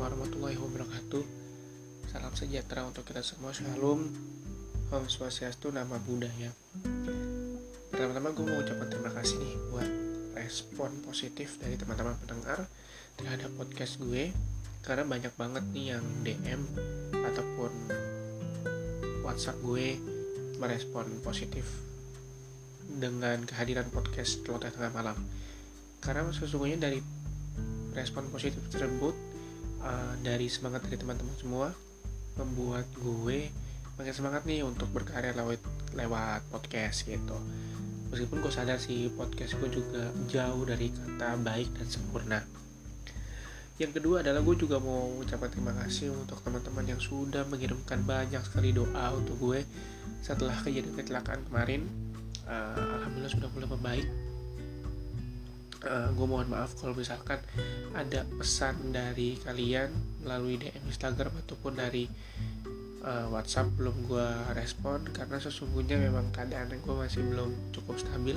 warahmatullahi wabarakatuh. Salam sejahtera untuk kita semua. Shalom. Om Swastiastu Nama Budaya Pertama-tama gue mau ucapkan terima kasih nih Buat respon positif dari teman-teman pendengar Terhadap podcast gue. Karena banyak banget nih yang DM Ataupun WhatsApp gue Merespon positif Dengan kehadiran podcast Celoteh Tengah Malam. Karena sesungguhnya dari respon positif tersebut uh, dari semangat dari teman-teman semua membuat gue makin semangat nih untuk berkarya lewat lewat podcast gitu. Meskipun gue sadar sih podcast gue juga jauh dari kata baik dan sempurna. Yang kedua adalah gue juga mau ucapkan terima kasih untuk teman-teman yang sudah mengirimkan banyak sekali doa untuk gue setelah kejadian kecelakaan kemarin. Uh, alhamdulillah sudah mulai membaik uh, eh, gue mohon maaf kalau misalkan ada pesan dari kalian melalui DM Instagram ataupun dari uh, WhatsApp belum gue respon karena sesungguhnya memang keadaan gue masih belum cukup stabil.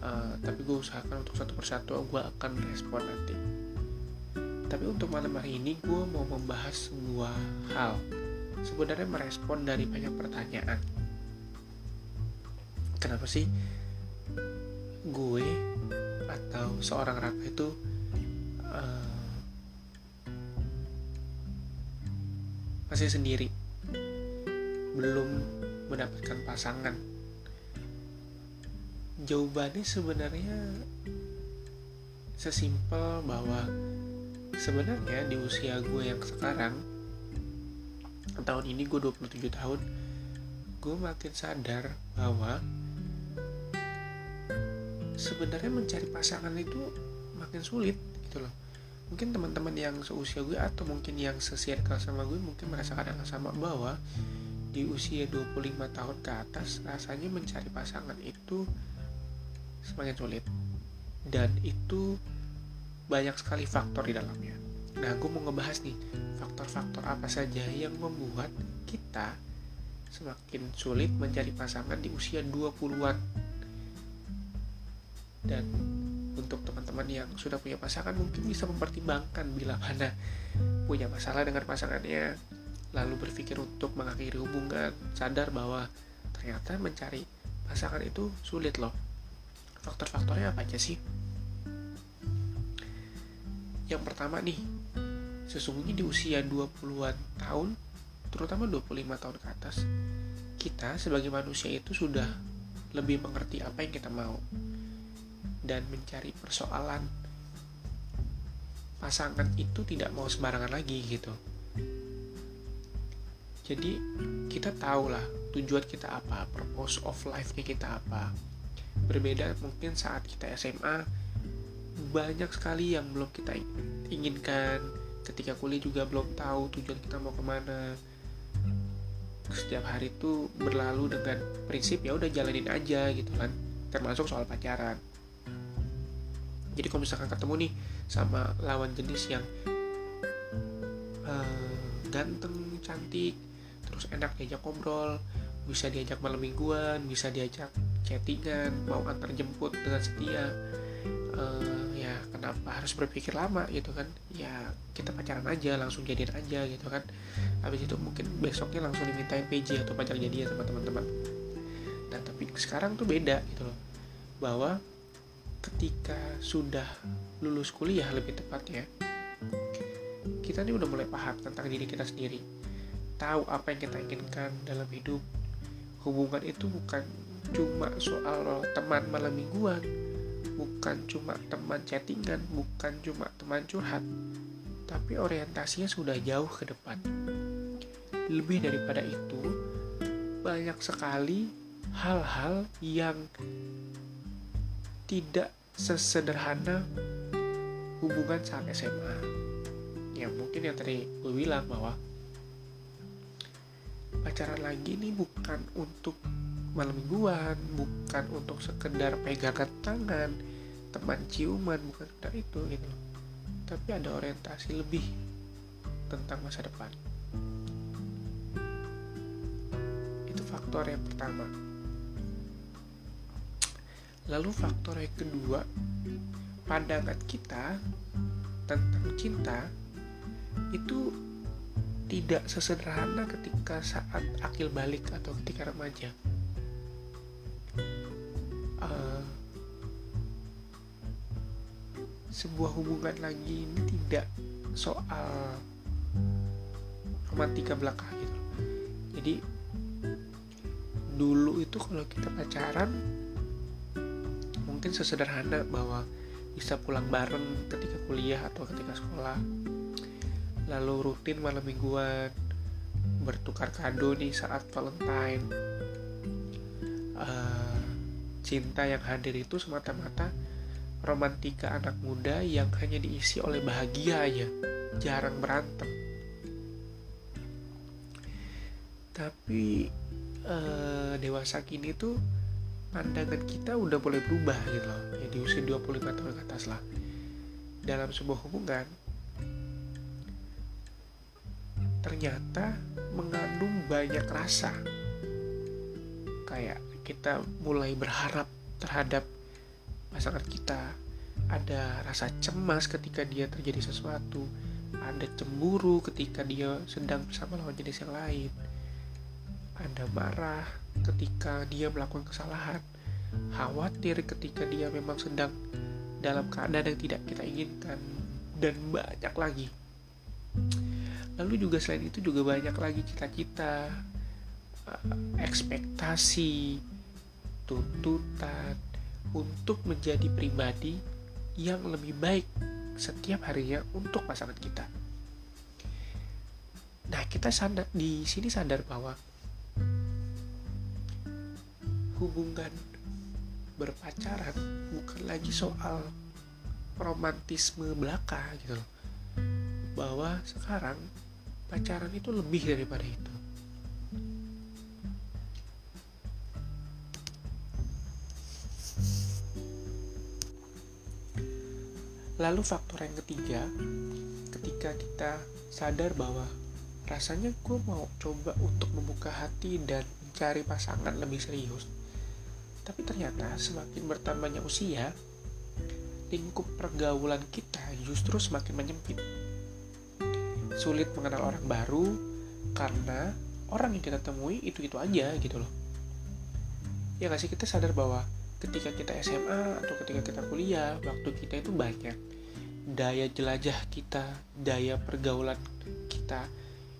Uh, tapi gue usahakan untuk satu persatu gue akan respon nanti. Tapi untuk malam hari ini gue mau membahas sebuah hal. Sebenarnya merespon dari banyak pertanyaan. Kenapa sih gue atau seorang raka itu uh, masih sendiri belum mendapatkan pasangan. Jawabannya sebenarnya sesimpel bahwa sebenarnya di usia gue yang sekarang tahun ini gue 27 tahun gue makin sadar bahwa sebenarnya mencari pasangan itu makin sulit gitu loh. Mungkin teman-teman yang seusia gue atau mungkin yang sesirkel sama gue mungkin merasakan yang sama bahwa di usia 25 tahun ke atas rasanya mencari pasangan itu semakin sulit. Dan itu banyak sekali faktor di dalamnya. Nah gue mau ngebahas nih faktor-faktor apa saja yang membuat kita semakin sulit mencari pasangan di usia 20-an dan untuk teman-teman yang sudah punya pasangan mungkin bisa mempertimbangkan bila mana punya masalah dengan pasangannya. Lalu berpikir untuk mengakhiri hubungan sadar bahwa ternyata mencari pasangan itu sulit loh. Faktor-faktornya apa aja sih? Yang pertama nih sesungguhnya di usia 20-an tahun terutama 25 tahun ke atas kita sebagai manusia itu sudah lebih mengerti apa yang kita mau dan mencari persoalan. Pasangan itu tidak mau sembarangan lagi gitu. Jadi kita tahu lah tujuan kita apa purpose of life-nya kita apa. Berbeda mungkin saat kita SMA banyak sekali yang belum kita inginkan. Ketika kuliah juga belum tahu tujuan kita mau ke mana. Setiap hari itu berlalu dengan prinsip ya udah jalanin aja gitu kan. Termasuk soal pacaran jadi kalau misalkan ketemu nih sama lawan jenis yang uh, ganteng cantik terus enak diajak ngobrol bisa diajak malam mingguan bisa diajak chattingan mau antar jemput dengan setia uh, ya kenapa harus berpikir lama gitu kan? Ya kita pacaran aja langsung jadian aja gitu kan. Habis itu mungkin besoknya langsung dimintain PJ atau pacar jadian sama teman-teman. Nah tapi sekarang tuh beda gitu loh bahwa ketika sudah lulus kuliah lebih tepatnya kita ini udah mulai paham tentang diri kita sendiri. Tahu apa yang kita inginkan dalam hidup. Hubungan itu bukan cuma soal teman malam mingguan bukan cuma teman chattingan bukan cuma teman curhat tapi orientasinya sudah jauh ke depan. Lebih daripada itu banyak sekali hal-hal yang tidak sesederhana hubungan saat SMA ya mungkin yang tadi gue bilang bahwa pacaran lagi ini bukan untuk malam mingguan bukan untuk sekedar pegangan tangan teman ciuman bukan sekedar itu gitu. Tapi ada orientasi lebih tentang masa depan. Itu faktor yang pertama Lalu faktor yang kedua, pandangan kita tentang cinta itu tidak sesederhana ketika saat akil balik atau ketika remaja. Uh, sebuah hubungan lagi ini tidak soal romantika belaka gitu. Jadi dulu itu kalau kita pacaran mungkin sesederhana bahwa bisa pulang bareng ketika kuliah atau ketika sekolah. Lalu rutin malam mingguan bertukar kado nih saat Valentine. Uh, cinta yang hadir itu semata-mata romantika anak muda yang hanya diisi oleh bahagia aja jarang berantem. Tapi uh, dewasa kini tuh pandangan kita udah boleh berubah gitu loh. Ya di usia 25 tahun ke atas lah. Dalam sebuah hubungan ternyata mengandung banyak rasa. Kayak kita mulai berharap terhadap pasangan kita. Ada rasa cemas ketika dia terjadi sesuatu. Ada cemburu ketika dia sedang bersama lawan jenis yang lain. Ada marah ketika dia melakukan kesalahan, khawatir ketika dia memang sedang dalam keadaan yang tidak kita inginkan, dan banyak lagi. Lalu juga selain itu juga banyak lagi cita-cita, eh, ekspektasi, tuntutan untuk menjadi pribadi yang lebih baik setiap harinya untuk pasangan kita. Nah, kita sadar di sini sadar bahwa hubungan berpacaran bukan lagi soal romantisme belaka gitu loh. Bahwa sekarang pacaran itu lebih daripada itu. Lalu faktor yang ketiga ketika kita sadar bahwa rasanya gue mau coba untuk membuka hati dan mencari pasangan lebih serius tapi ternyata semakin bertambahnya usia, lingkup pergaulan kita justru semakin menyempit. Sulit mengenal orang baru karena orang yang kita temui itu-itu aja gitu loh. Ya gak sih kita sadar bahwa ketika kita SMA atau ketika kita kuliah, waktu kita itu banyak. Daya jelajah kita, daya pergaulan kita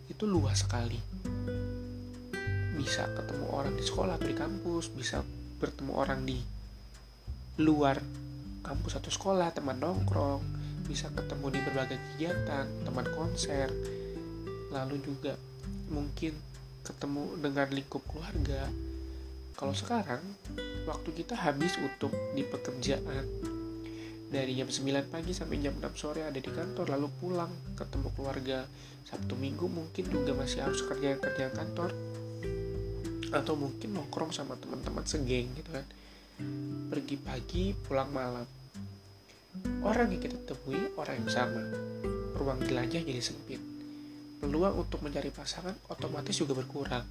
itu luas sekali. Bisa ketemu orang di sekolah atau di kampus, bisa bertemu orang di luar kampus atau sekolah, teman nongkrong, bisa ketemu di berbagai kegiatan, teman konser, lalu juga mungkin ketemu dengan lingkup keluarga. Kalau sekarang, waktu kita habis untuk di pekerjaan. Dari jam 9 pagi sampai jam 6 sore ada di kantor, lalu pulang ketemu keluarga. Sabtu minggu mungkin juga masih harus kerja-kerja kantor atau mungkin nongkrong sama teman-teman segeng gitu kan. Pergi pagi pulang malam. Orang yang kita temui orang yang sama. Ruang jelajah jadi sempit. Peluang untuk mencari pasangan otomatis juga berkurang.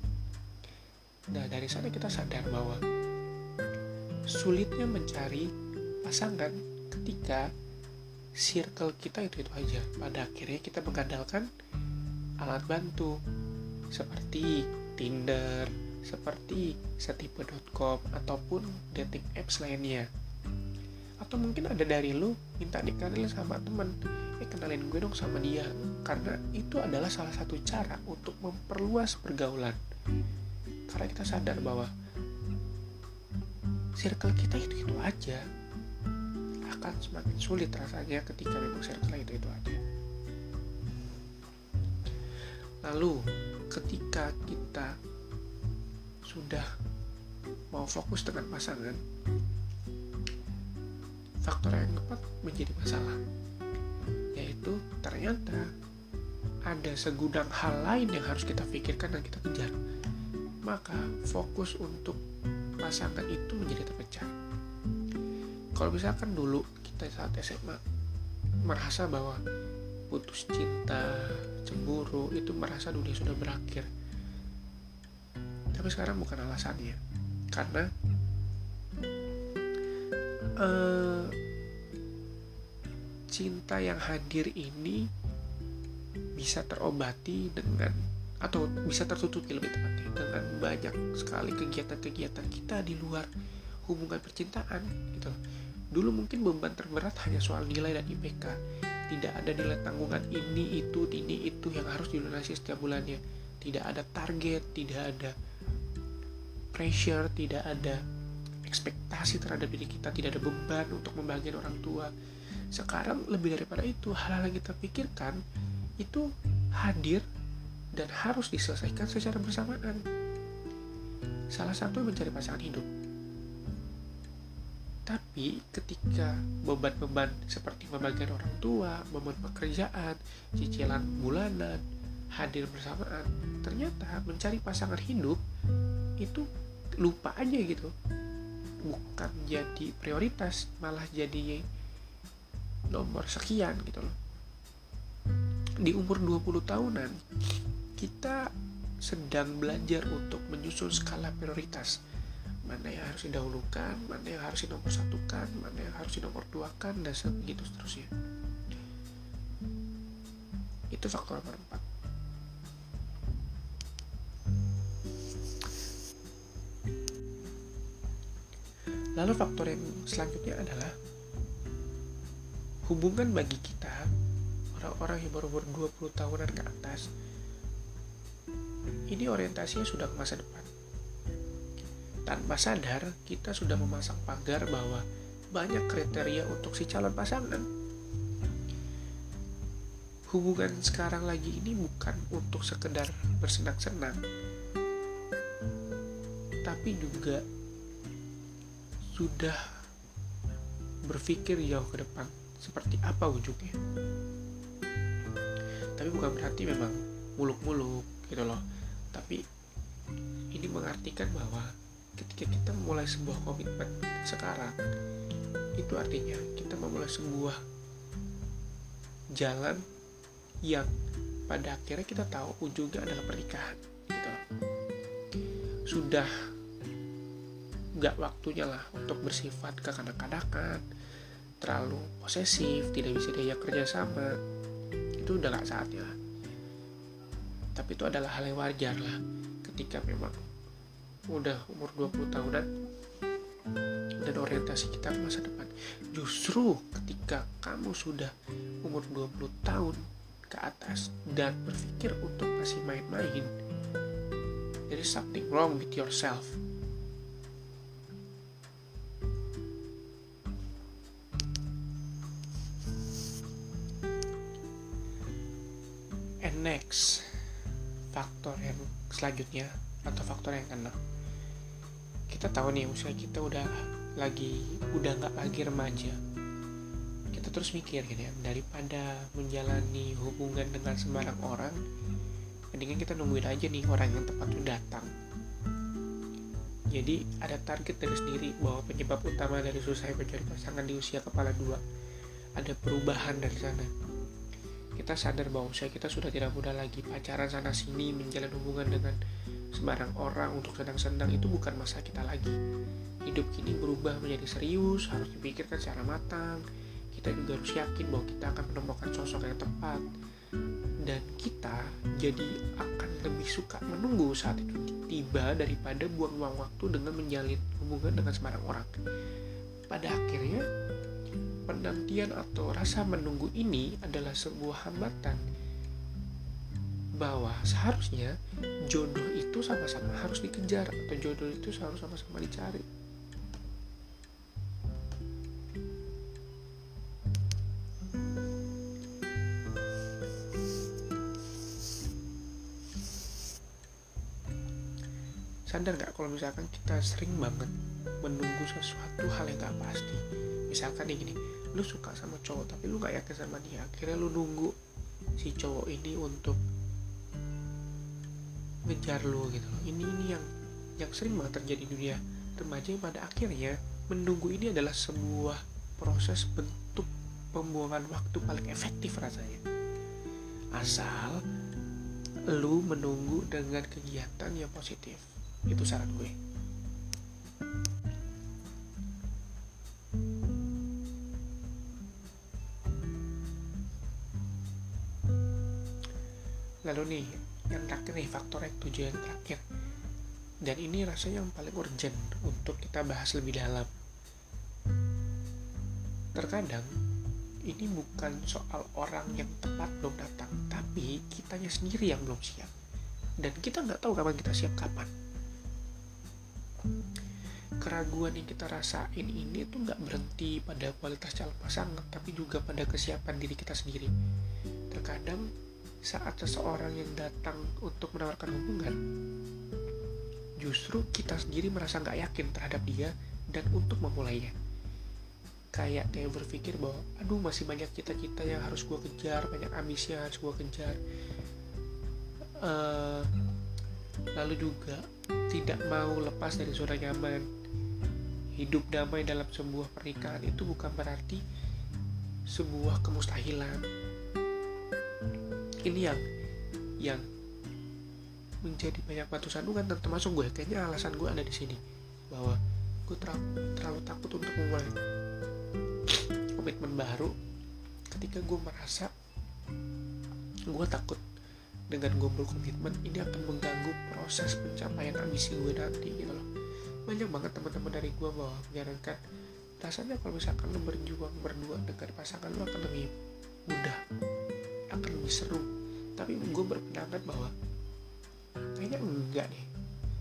Nah dari sana kita sadar bahwa sulitnya mencari pasangan ketika circle kita itu itu aja. Pada akhirnya kita mengandalkan alat bantu seperti Tinder, seperti setipe.com ataupun dating apps lainnya. Atau mungkin ada dari lu minta dikenalin sama temen. Eh kenalin gue dong sama dia. Karena itu adalah salah satu cara untuk memperluas pergaulan. Karena kita sadar bahwa circle kita itu itu aja. Akan semakin sulit rasanya ketika memang circle itu itu aja. Lalu ketika kita sudah mau fokus dengan pasangan, faktor yang keempat menjadi masalah, yaitu ternyata ada segudang hal lain yang harus kita pikirkan dan kita kejar. Maka fokus untuk pasangan itu menjadi terpecah. Kalau misalkan dulu kita saat SMA merasa bahwa putus cinta, cemburu itu merasa dunia sudah berakhir tapi sekarang bukan alasannya karena uh, cinta yang hadir ini bisa terobati dengan atau bisa tertutupi lebih tepatnya dengan banyak sekali kegiatan-kegiatan kita di luar hubungan percintaan gitu. Dulu mungkin beban terberat hanya soal nilai dan IPK tidak ada nilai tanggungan ini itu ini itu yang harus dilunasi setiap bulannya. Tidak ada target tidak ada pressure tidak ada ekspektasi terhadap diri kita tidak ada beban untuk membahagiakan orang tua. Sekarang lebih daripada itu hal-hal yang kita pikirkan itu hadir dan harus diselesaikan secara bersamaan. Salah satu mencari pasangan hidup. Tapi ketika beban-beban seperti pembagian orang tua, beban pekerjaan, cicilan bulanan, hadir bersamaan, ternyata mencari pasangan hidup itu lupa aja gitu. Bukan jadi prioritas, malah jadi nomor sekian gitu loh. Di umur 20 tahunan, kita sedang belajar untuk menyusun skala prioritas mana yang harus didahulukan, mana yang harus dinomor satukan, mana yang harus dinomor duakan, dan sebegitu seterusnya. Itu faktor nomor empat. Lalu faktor yang selanjutnya adalah hubungan bagi kita orang-orang yang baru umur 20 tahunan ke atas ini orientasinya sudah ke masa depan tanpa sadar, kita sudah memasang pagar bahwa banyak kriteria untuk si calon pasangan. Hubungan sekarang lagi ini bukan untuk sekedar bersenang-senang, tapi juga sudah berpikir jauh ke depan seperti apa wujudnya. Tapi bukan berarti memang muluk-muluk gitu loh. Tapi ini mengartikan bahwa ketika kita memulai sebuah komitmen sekarang itu artinya kita memulai sebuah jalan yang pada akhirnya kita tahu ujungnya adalah pernikahan gitu sudah nggak waktunya lah untuk bersifat kekanak-kanakan terlalu posesif tidak bisa diajak kerja sama. Itu udah nggak saatnya. Tapi itu adalah hal yang wajar lah ketika memang udah umur 20 tahunan dan orientasi kita ke masa depan. Justru ketika kamu sudah umur 20 tahun ke atas dan berpikir untuk masih main-main there is something wrong with yourself next faktor yang selanjutnya atau faktor yang keenam. Kita tahu nih usia kita udah lagi udah nggak lagi remaja. Kita terus mikir gitu ya daripada menjalani hubungan dengan sembarang orang mendingan kita nungguin aja nih orang yang tepat tuh datang. Jadi ada target dari sendiri bahwa penyebab utama dari susah mencari pasangan di usia kepala dua ada perubahan dari sana kita sadar bahwa usia kita sudah tidak mudah lagi pacaran sana sini menjalin hubungan dengan sembarang orang untuk senang-senang itu bukan masa kita lagi. Hidup kini berubah menjadi serius, harus dipikirkan secara matang. Kita juga harus yakin bahwa kita akan menemukan sosok yang tepat. Dan kita jadi akan lebih suka menunggu saat itu tiba daripada buang-buang waktu dengan menjalin hubungan dengan sembarang orang. Pada akhirnya, penantian atau rasa menunggu ini adalah sebuah hambatan bahwa seharusnya jodoh itu sama-sama harus dikejar atau jodoh itu harus sama-sama dicari. Sadar nggak kalau misalkan kita sering banget menunggu sesuatu hal yang nggak pasti. Misalkan nih gini, lu suka sama cowok tapi lu nggak yakin sama dia, akhirnya lu nunggu si cowok ini untuk ngejar lo gitu loh. Ini ini yang yang sering banget terjadi di dunia remaja yang pada akhirnya menunggu ini adalah sebuah proses bentuk pembuangan waktu paling efektif rasanya. Asal lu menunggu dengan kegiatan yang positif. Itu saran gue nih yang terakhir nih faktor yang tujuh terakhir. Dan ini rasanya yang paling urgent untuk kita bahas lebih dalam. Terkadang ini bukan soal orang yang tepat belum datang tapi kitanya sendiri yang belum siap. Dan kita nggak tahu kapan kita siap kapan. Keraguan yang kita rasain ini tuh nggak berhenti pada kualitas calon pasangan tapi juga pada kesiapan diri kita sendiri. Terkadang saat seseorang yang datang untuk menawarkan hubungan justru kita sendiri merasa nggak yakin terhadap dia dan untuk memulainya. Kayak kayak berpikir bahwa aduh masih banyak cita-cita yang harus gue kejar banyak ambisi yang harus gue kejar. Uh, lalu juga tidak mau lepas dari zona nyaman. Hidup damai dalam sebuah pernikahan itu bukan berarti sebuah kemustahilan ini yang yang menjadi banyak batu sandungan termasuk gue kayaknya alasan gue ada di sini bahwa gue terlalu, terlalu takut untuk memulai komitmen baru. Ketika gue merasa gue takut dengan gue berkomitmen ini akan mengganggu proses pencapaian ambisi gue nanti gitu loh. Banyak banget teman-teman dari gue bahwa menyarankan rasanya kalau misalkan lo berjuang berdua dengan pasangan lo akan lebih mudah akan lebih seru. Tapi gue berpendapat bahwa kayaknya enggak deh.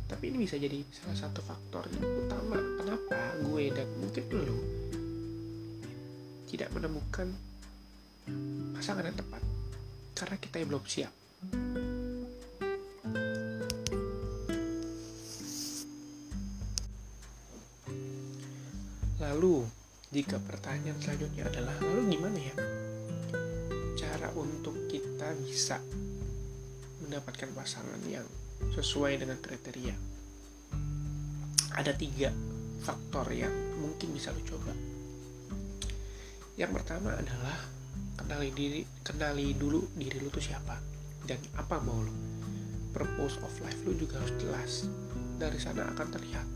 Tapi ini bisa jadi salah satu faktor yang utama kenapa gue dan mungkin lo tidak menemukan pasangan yang tepat. Karena kita yang belum siap. Lalu jika pertanyaan selanjutnya adalah lalu gimana ya untuk kita bisa mendapatkan pasangan yang sesuai dengan kriteria. Ada tiga faktor yang mungkin bisa lo coba. Yang pertama adalah kenali diri kenali dulu diri lu tuh siapa dan apa mau lo purpose of life lu juga harus jelas. Dari sana akan terlihat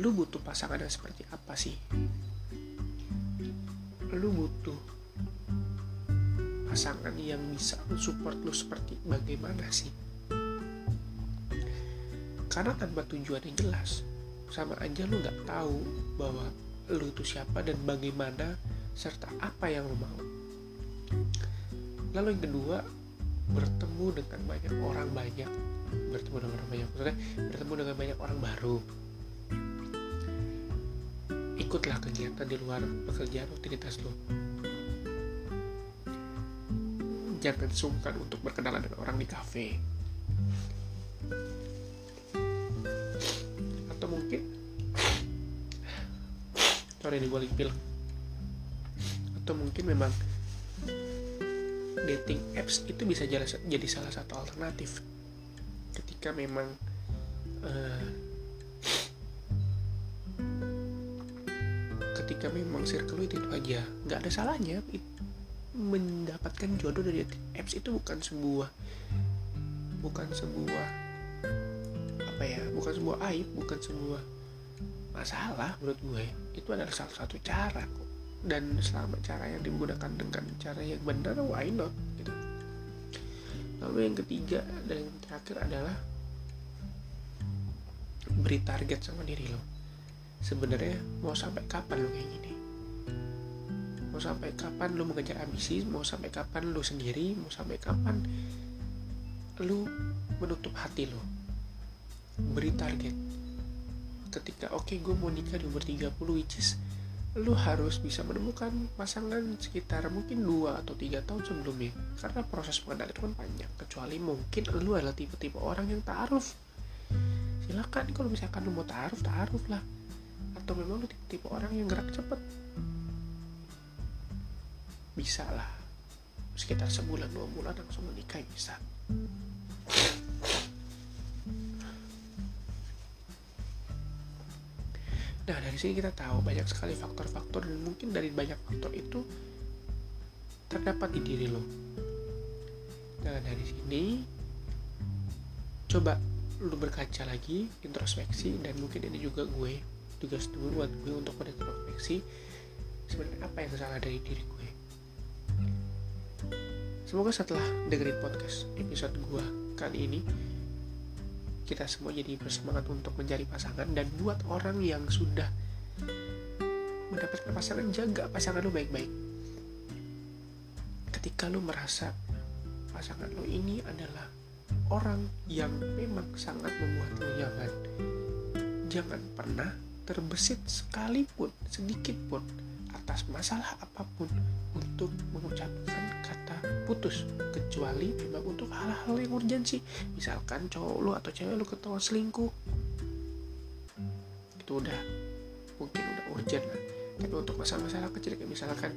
lu butuh pasangan yang seperti apa sih? Lu butuh pasangan yang bisa support lu seperti bagaimana sih? Karena tanpa tujuan yang jelas sama aja lu nggak tahu bahwa lu itu siapa dan bagaimana serta apa yang lu mau. Lalu yang kedua bertemu dengan banyak orang banyak. Bertemu dengan orang banyak maksudnya bertemu dengan banyak orang baru. Ikutlah kegiatan di luar pekerjaan rutinitas lo jangan sungkan untuk berkenalan dengan orang di kafe. Atau mungkin sorry ini gue bilang atau mungkin memang dating apps itu bisa jadi salah satu alternatif ketika memang uh, ketika memang circle itu, itu aja. Nggak ada salahnya mendapatkan jodoh dari apps itu bukan sebuah bukan sebuah apa ya bukan sebuah aib bukan sebuah masalah menurut gue. Itu adalah salah satu cara kok. Dan selama cara yang digunakan dengan cara yang benar why not gitu. Lalu yang ketiga dan yang terakhir adalah beri target sama diri lo. Sebenarnya mau sampai kapan lo kayak gini mau sampai kapan lo mengejar ambisi? Mau sampai kapan lo sendiri? Mau sampai kapan lo menutup hati lo beri target. Ketika oke okay, gue mau nikah di umur 30 which is lu harus bisa menemukan pasangan sekitar mungkin dua atau tiga tahun sebelumnya. Karena proses pengenalan itu kan panjang. Kecuali mungkin lu adalah tipe-tipe orang yang taaruf. Silakan kalau misalkan lu mau taaruf taaruf lah. Atau memang lu tipe-tipe orang yang gerak cepet bisa lah sekitar sebulan dua bulan langsung menikah bisa. Nah dari sini kita tahu banyak sekali faktor-faktor dan mungkin dari banyak faktor itu terdapat di diri lo. Nah dari sini coba lu berkaca lagi introspeksi dan mungkin ini juga gue juga setuju buat gue untuk berintrospeksi sebenarnya apa yang salah dari diri gue semoga setelah dengerin podcast episode gua kali ini kita semua jadi bersemangat untuk mencari pasangan dan buat orang yang sudah mendapatkan pasangan jaga pasangan lo baik-baik. Ketika lo merasa pasangan lo ini adalah orang yang memang sangat membuat lo nyaman jangan pernah terbesit sekalipun sedikit pun atas masalah apa pun untuk mengucapkan putus. Kecuali memang untuk hal-hal yang urgensi. Misalkan cowok lu atau cewek lu ketahuan selingkuh. Itu udah mungkin udah urgent lah tapi untuk masalah-masalah kecil kayak misalkan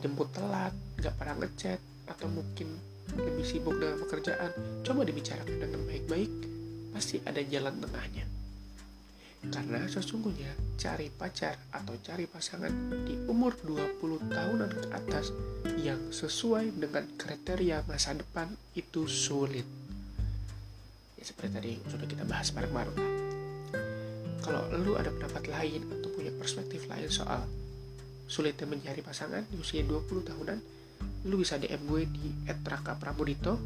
jemput telat nggak pernah ngechat atau mungkin lebih sibuk dengan pekerjaan coba dibicarakan dengan baik-baik pasti ada jalan tengahnya karena sesungguhnya cari pacar atau cari pasangan di umur 20 tahunan ke atas yang sesuai dengan kriteria masa depan itu sulit. Ya seperti tadi sudah kita bahas bareng-bareng. Kalau lu ada pendapat lain atau punya perspektif lain soal sulitnya mencari pasangan di usia 20 tahunan, lu bisa DM gue di @raka_prabodito.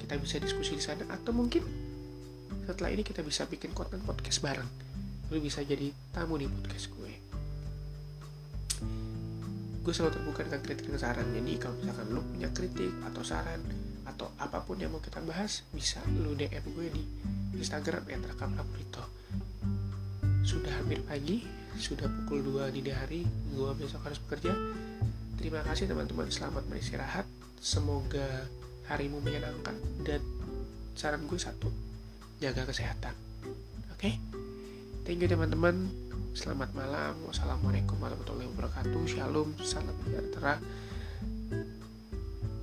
Kita bisa diskusi di sana atau mungkin setelah ini kita bisa bikin konten podcast bareng lu bisa jadi tamu di podcast gue. Gue selalu terbuka dengan kritik dan saran. Jadi kalau misalkan lu punya kritik atau saran atau apa pun yang mau kita bahas bisa lu DM gue di Instagram @rakaprapurito sudah hampir pagi sudah pukul 2 dini hari gue besok harus bekerja. Terima kasih teman-teman. Selamat beristirahat. Semoga harimu menyenangkan. Dan saran gue satu jaga kesehatan? Thank you teman-teman. Selamat malam. Wassalamualaikum warahmatullahi wabarakatuh. Shalom. Salam sejahtera.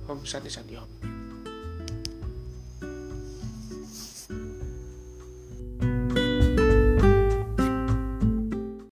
Om Santi Santi Om.